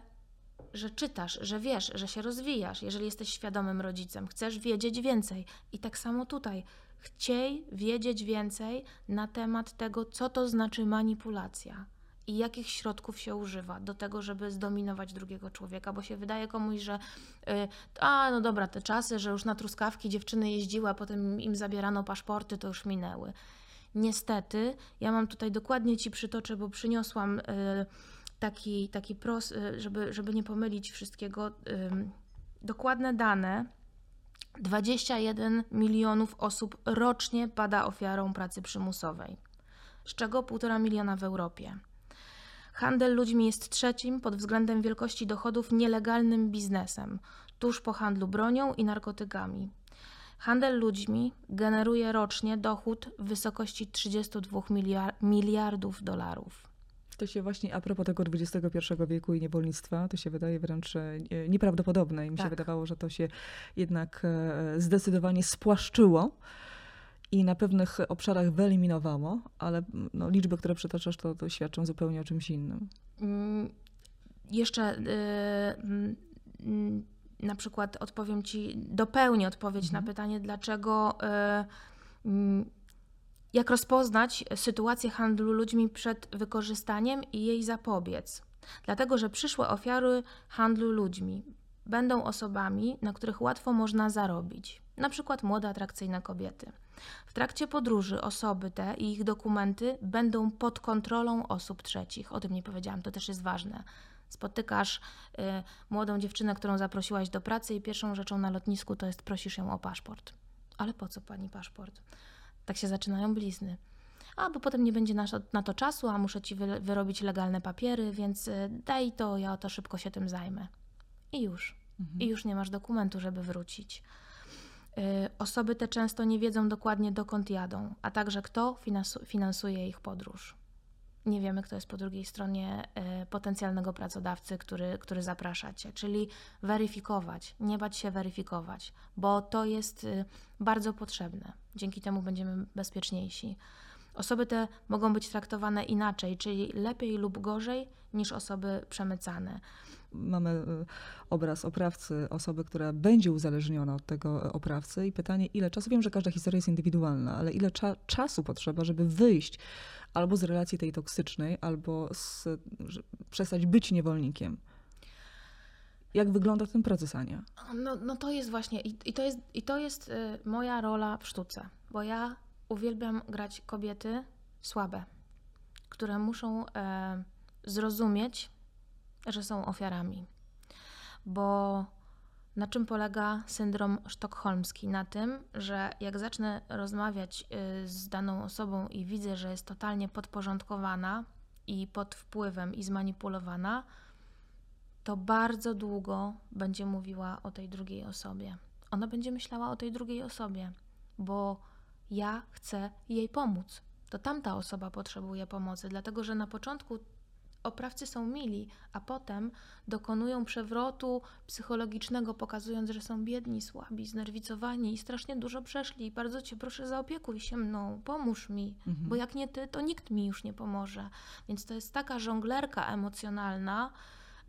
że czytasz, że wiesz, że się rozwijasz, jeżeli jesteś świadomym rodzicem, chcesz wiedzieć więcej. I tak samo tutaj. Chciej wiedzieć więcej na temat tego, co to znaczy manipulacja i jakich środków się używa do tego, żeby zdominować drugiego człowieka, bo się wydaje komuś, że y, a no dobra, te czasy, że już na truskawki dziewczyny jeździły, a potem im zabierano paszporty, to już minęły. Niestety, ja mam tutaj dokładnie ci przytoczę, bo przyniosłam y, taki, taki y, żeby, żeby nie pomylić wszystkiego. dokładne dane. 21 milionów osób rocznie pada ofiarą pracy przymusowej, z czego 1,5 miliona w Europie. Handel ludźmi jest trzecim pod względem wielkości dochodów nielegalnym biznesem, tuż po handlu bronią i narkotykami. Handel ludźmi generuje rocznie dochód w wysokości 32 miliar- miliardów dolarów. To się właśnie, a propos tego XXI wieku i niewolnictwa, to się wydaje wręcz e, nie- nieprawdopodobne. I mi się Tak. wydawało, że to się jednak e, zdecydowanie spłaszczyło i na pewnych obszarach wyeliminowało, ale no, liczby, które przytaczasz, to, to świadczą zupełnie o czymś innym. Mm, Jeszcze y, mm, mm, na przykład odpowiem Ci, dopełnię odpowiedź na pytanie, dlaczego, y, mm, jak rozpoznać sytuację handlu ludźmi przed wykorzystaniem i jej zapobiec. Dlatego, że przyszłe ofiary handlu ludźmi będą osobami, na których łatwo można zarobić. Na przykład młode, atrakcyjne kobiety. W trakcie podróży osoby te i ich dokumenty będą pod kontrolą osób trzecich. O tym nie powiedziałam, to też jest ważne. Spotykasz y, młodą dziewczynę, którą zaprosiłaś do pracy, i pierwszą rzeczą na lotnisku to jest prosisz ją o paszport. Ale po co pani paszport? Tak się zaczynają blizny. A, bo potem nie będzie na, to czasu, a muszę ci wy, wyrobić legalne papiery, więc y, daj to, ja to szybko się tym zajmę. I już. I już nie masz dokumentu, żeby wrócić. Y, Osoby te często nie wiedzą dokładnie dokąd jadą, a także kto finansu- finansuje ich podróż. Nie wiemy, kto jest po drugiej stronie y, potencjalnego pracodawcy, który, który zaprasza cię. Czyli weryfikować, nie bać się weryfikować, bo to jest y, bardzo potrzebne. Dzięki temu będziemy bezpieczniejsi. Osoby te mogą być traktowane inaczej, czyli lepiej lub gorzej niż osoby przemycane. Mamy y, obraz oprawcy, osoby, która będzie uzależniona od tego e, oprawcy i pytanie, ile czasu, wiem, że każda historia jest indywidualna, ale ile cza czasu potrzeba, żeby wyjść albo z relacji tej toksycznej, albo z, przestać być niewolnikiem. Jak wygląda ten proces, Ania? No, no to jest właśnie, i, i to jest, i to jest y, moja rola w sztuce, bo ja uwielbiam grać kobiety słabe, które muszą e, zrozumieć, że są ofiarami. Bo na czym polega syndrom sztokholmski? Na tym, że jak zacznę rozmawiać y, z daną osobą i widzę, że jest totalnie podporządkowana i pod wpływem i zmanipulowana, to bardzo długo będzie mówiła o tej drugiej osobie. Ona będzie myślała o tej drugiej osobie, bo ja chcę jej pomóc. To tamta osoba potrzebuje pomocy, dlatego że na początku oprawcy są mili, a potem dokonują przewrotu psychologicznego, pokazując, że są biedni, słabi, znerwicowani i strasznie dużo przeszli. Bardzo cię proszę, zaopiekuj się mną, pomóż mi, Mhm. bo jak nie ty, to nikt mi już nie pomoże. Więc to jest taka żonglerka emocjonalna,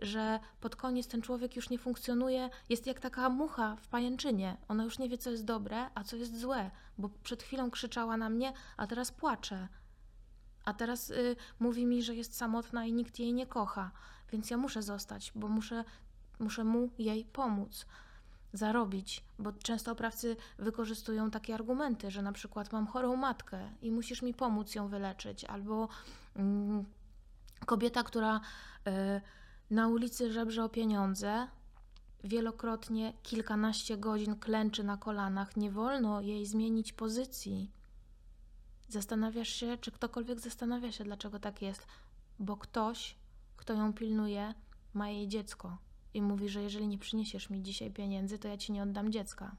że pod koniec ten człowiek już nie funkcjonuje, jest jak taka mucha w pajęczynie. Ona już nie wie, co jest dobre, a co jest złe, bo przed chwilą krzyczała na mnie, a teraz płacze. A teraz y, mówi mi, że jest samotna i nikt jej nie kocha, więc ja muszę zostać, bo muszę, muszę mu jej pomóc. Zarobić, bo często oprawcy wykorzystują takie argumenty, że na przykład mam chorą matkę i musisz mi pomóc ją wyleczyć, albo mm, kobieta, która y, na ulicy żebrze o pieniądze, wielokrotnie kilkanaście godzin klęczy na kolanach, nie wolno jej zmienić pozycji. Zastanawiasz się, czy ktokolwiek zastanawia się, dlaczego tak jest, bo ktoś, kto ją pilnuje, ma jej dziecko i mówi, że jeżeli nie przyniesiesz mi dzisiaj pieniędzy, to ja ci nie oddam dziecka.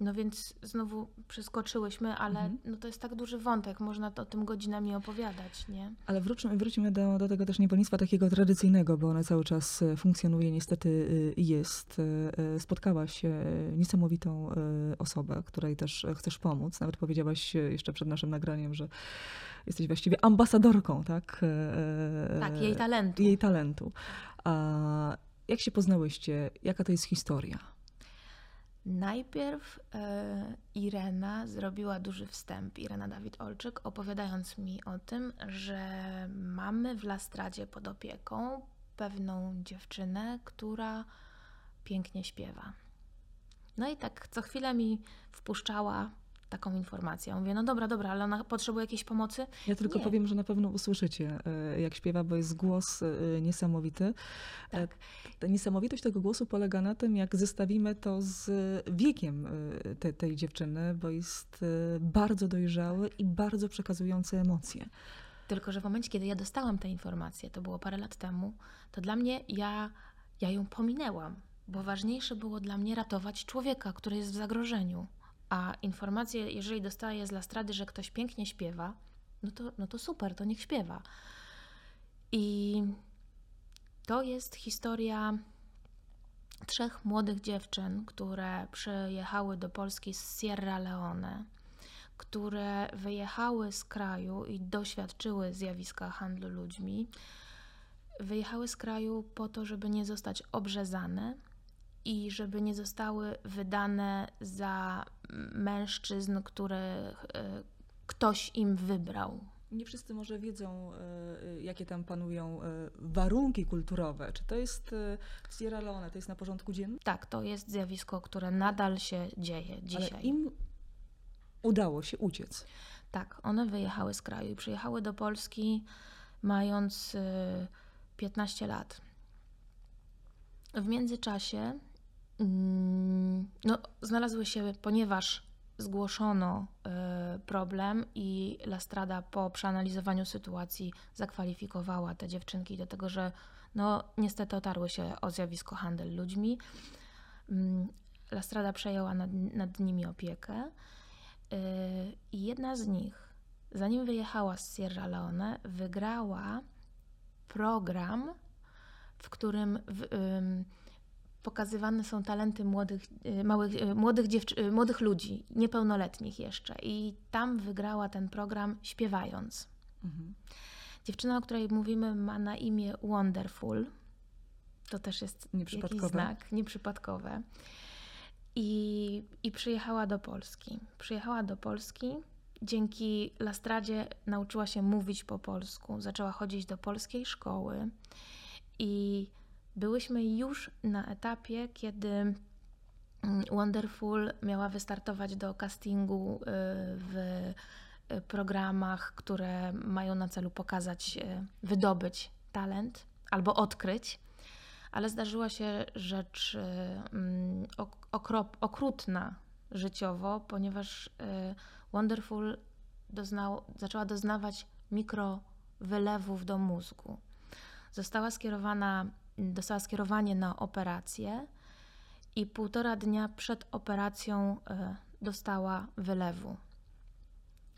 No więc znowu przeskoczyłyśmy, ale Mhm. no to jest tak duży wątek, można to o tym godzinami opowiadać, nie? Ale wróćmy, wróćmy do, do tego też niewolnictwa takiego tradycyjnego, bo ono cały czas e, funkcjonuje, niestety y, jest. E, e, Spotkałaś e, niesamowitą e, osobę, której też e, chcesz pomóc. Nawet powiedziałaś e, jeszcze przed naszym nagraniem, że jesteś właściwie ambasadorką, tak? E, Tak, jej talentu. Jej talentu. A jak się poznałyście? Jaka to jest historia? Najpierw e, Irena zrobiła duży wstęp, Irena Dawid-Olczyk, opowiadając mi o tym, że mamy w Lastradzie pod opieką pewną dziewczynę, która pięknie śpiewa. No i tak co chwilę mi wpuszczała taką informację. Mówię, no dobra, dobra, ale ona potrzebuje jakiejś pomocy? Ja tylko Nie. powiem, że na pewno usłyszycie, e, jak śpiewa, bo jest głos e, niesamowity. E, Tak. Ta niesamowitość tego głosu polega na tym, jak zestawimy to z wiekiem te, tej dziewczyny, bo jest bardzo dojrzały i bardzo przekazujący emocje. Tylko, że w momencie, kiedy ja dostałam te informacje, to było parę lat temu, to dla mnie ja, ja ją pominęłam, bo ważniejsze było dla mnie ratować człowieka, który jest w zagrożeniu. A informacje, jeżeli dostaję z Lastrady, że ktoś pięknie śpiewa, no to, no to super, to niech śpiewa. I to jest historia trzech młodych dziewczyn, które przyjechały do Polski z Sierra Leone które wyjechały z kraju i doświadczyły zjawiska handlu ludźmi, wyjechały z kraju po to, żeby nie zostać obrzezane i żeby nie zostały wydane za mężczyzn, których e, ktoś im wybrał. Nie wszyscy może wiedzą, e, jakie tam panują e, warunki kulturowe. Czy to jest e, Sierra Leone, to jest na porządku dziennym? Tak, to jest zjawisko, które nadal się dzieje dzisiaj. Ale im udało się uciec. Tak, one wyjechały z kraju i przyjechały do Polski mając y, 15 lat. W międzyczasie no, znalazły się, ponieważ zgłoszono y, problem i Lastrada po przeanalizowaniu sytuacji zakwalifikowała te dziewczynki do tego, że no, niestety otarły się o zjawisko handel ludźmi. Mm, Lastrada przejęła nad, nad nimi opiekę y, i jedna z nich, zanim wyjechała z Sierra Leone, wygrała program, w którym w, pokazywane są talenty młodych, y, małych, y, młodych, dziewczy- y, młodych ludzi, niepełnoletnich jeszcze. I tam wygrała ten program śpiewając. Mhm. Dziewczyna, o której mówimy, ma na imię Wonderful. To też jest jakiś znak, nieprzypadkowe. I, I przyjechała do Polski. Przyjechała do Polski. Dzięki Lastradzie nauczyła się mówić po polsku. Zaczęła chodzić do polskiej szkoły. I byłyśmy już na etapie, kiedy mm, Wonderful miała wystartować do castingu y, w y, programach, które mają na celu pokazać, y, wydobyć talent albo odkryć. Ale zdarzyła się rzecz mm, ok- okrop, okrutna życiowo, ponieważ Wonderful doznał, zaczęła doznawać mikrowylewów do mózgu. Została skierowana, dostała skierowanie na operację i półtora dnia przed operacją y, dostała wylewu.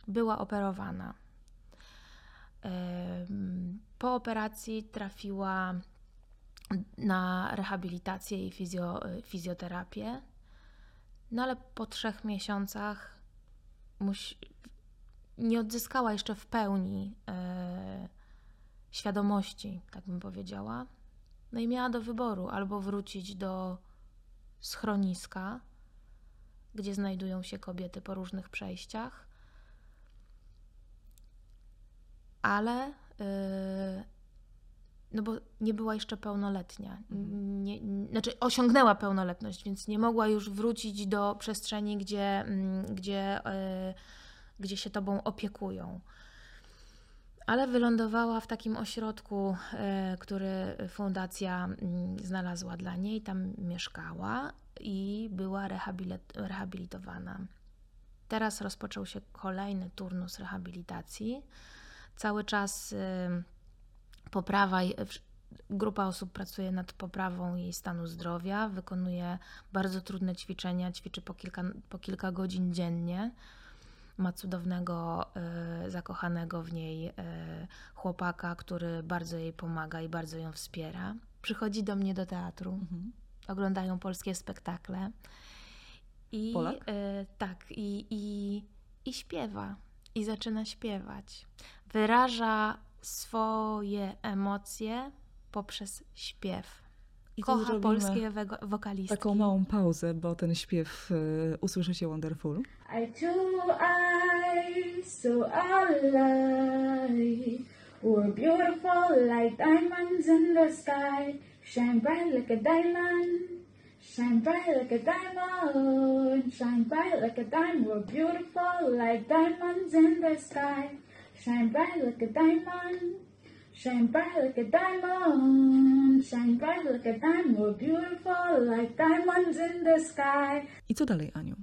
Była operowana. Po operacji trafiła na rehabilitację i fizjo, y, fizjoterapię. No ale po trzech miesiącach musi, nie odzyskała jeszcze w pełni e, świadomości, tak bym powiedziała. No i miała do wyboru albo wrócić do schroniska, gdzie znajdują się kobiety po różnych przejściach, ale y, no bo nie była jeszcze pełnoletnia. Nie, nie, znaczy osiągnęła pełnoletność, więc nie mogła już wrócić do przestrzeni, gdzie, mm, gdzie, y, gdzie się tobą opiekują. Ale wylądowała w takim ośrodku, y, który fundacja mm, znalazła dla niej. Tam mieszkała i była rehabilit- rehabilitowana. Teraz rozpoczął się kolejny turnus rehabilitacji. Cały czas y, poprawa, grupa osób pracuje nad poprawą jej stanu zdrowia, wykonuje bardzo trudne ćwiczenia, ćwiczy po kilka, po kilka godzin dziennie. Ma cudownego, y, zakochanego w niej y, chłopaka, który bardzo jej pomaga i bardzo ją wspiera. Przychodzi do mnie do teatru, Mhm. oglądają polskie spektakle. I, Polak? y, tak, i, i, i śpiewa. I zaczyna śpiewać. Wyraża swoje emocje poprzez śpiew. I Kocha polskie wego- wokalistki. Taką małą pauzę, bo ten śpiew y, usłyszycie Wonderful. I two eyes so alive were beautiful like diamonds in the sky, shine bright like a diamond, shine bright like a diamond, shine bright like a diamond. We're beautiful like diamonds in the sky, shine bright like a diamond. Shine bright like a diamond, shine bright like a diamond. We're beautiful like diamonds in the sky. I co dalej, Aniu?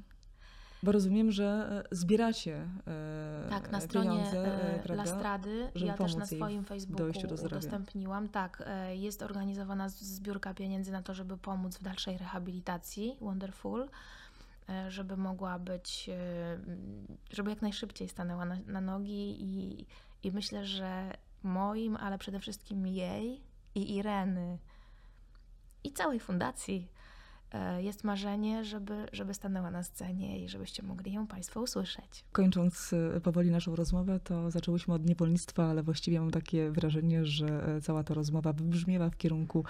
Bo rozumiem, że e, zbieracie e, Tak, na stronie e, e? Lastrady, ja też na swoim Facebooku udostępniłam. Tak, e, jest organizowana zbiórka pieniędzy na to, żeby pomóc w dalszej rehabilitacji Wonderful, e, żeby mogła być, e, żeby jak najszybciej stanęła na, na nogi i, i myślę, że moim, ale przede wszystkim jej i Ireny i całej fundacji jest marzenie, żeby, żeby stanęła na scenie i żebyście mogli ją Państwo usłyszeć. Kończąc e, powoli naszą rozmowę, to zaczęłyśmy od niewolnictwa, ale właściwie mam takie wrażenie, że e, cała ta rozmowa wybrzmiewa w kierunku,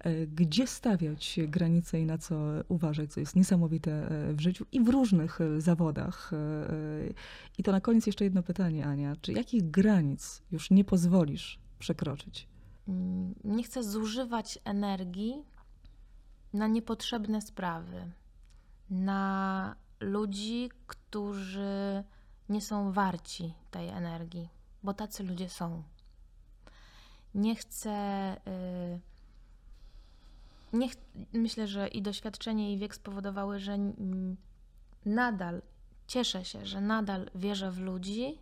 e, gdzie stawiać granice i na co uważać, co jest niesamowite e, w życiu i w różnych e, zawodach. E, e, I to na koniec jeszcze jedno pytanie, Ania. Czy jakich granic już nie pozwolisz przekroczyć? Mm, nie chcę zużywać energii na niepotrzebne sprawy, na ludzi, którzy nie są warci tej energii, bo tacy ludzie są. nie chcę. y, Nie ch- myślę, że i doświadczenie, i wiek spowodowały, że nadal cieszę się, że nadal wierzę w ludzi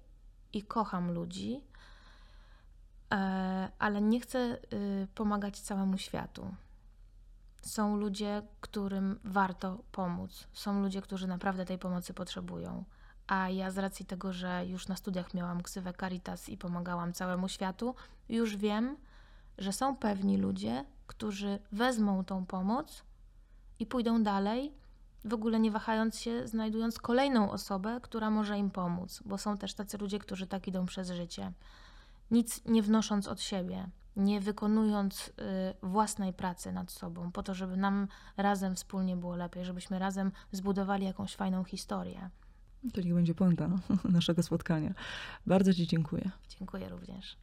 i kocham ludzi, e, ale nie chcę y, pomagać całemu światu. Są ludzie, którym warto pomóc. Są ludzie, którzy naprawdę tej pomocy potrzebują. A ja z racji tego, że już na studiach miałam ksywę Caritas i pomagałam całemu światu, już wiem, że są pewni ludzie, którzy wezmą tą pomoc i pójdą dalej, w ogóle nie wahając się, znajdując kolejną osobę, która może im pomóc, bo są też tacy ludzie, którzy tak idą przez życie, nic nie wnosząc od siebie, nie wykonując y, własnej pracy nad sobą, po to, żeby nam razem wspólnie było lepiej, żebyśmy razem zbudowali jakąś fajną historię. To niech będzie puenta naszego spotkania. Bardzo Ci dziękuję. Dziękuję również.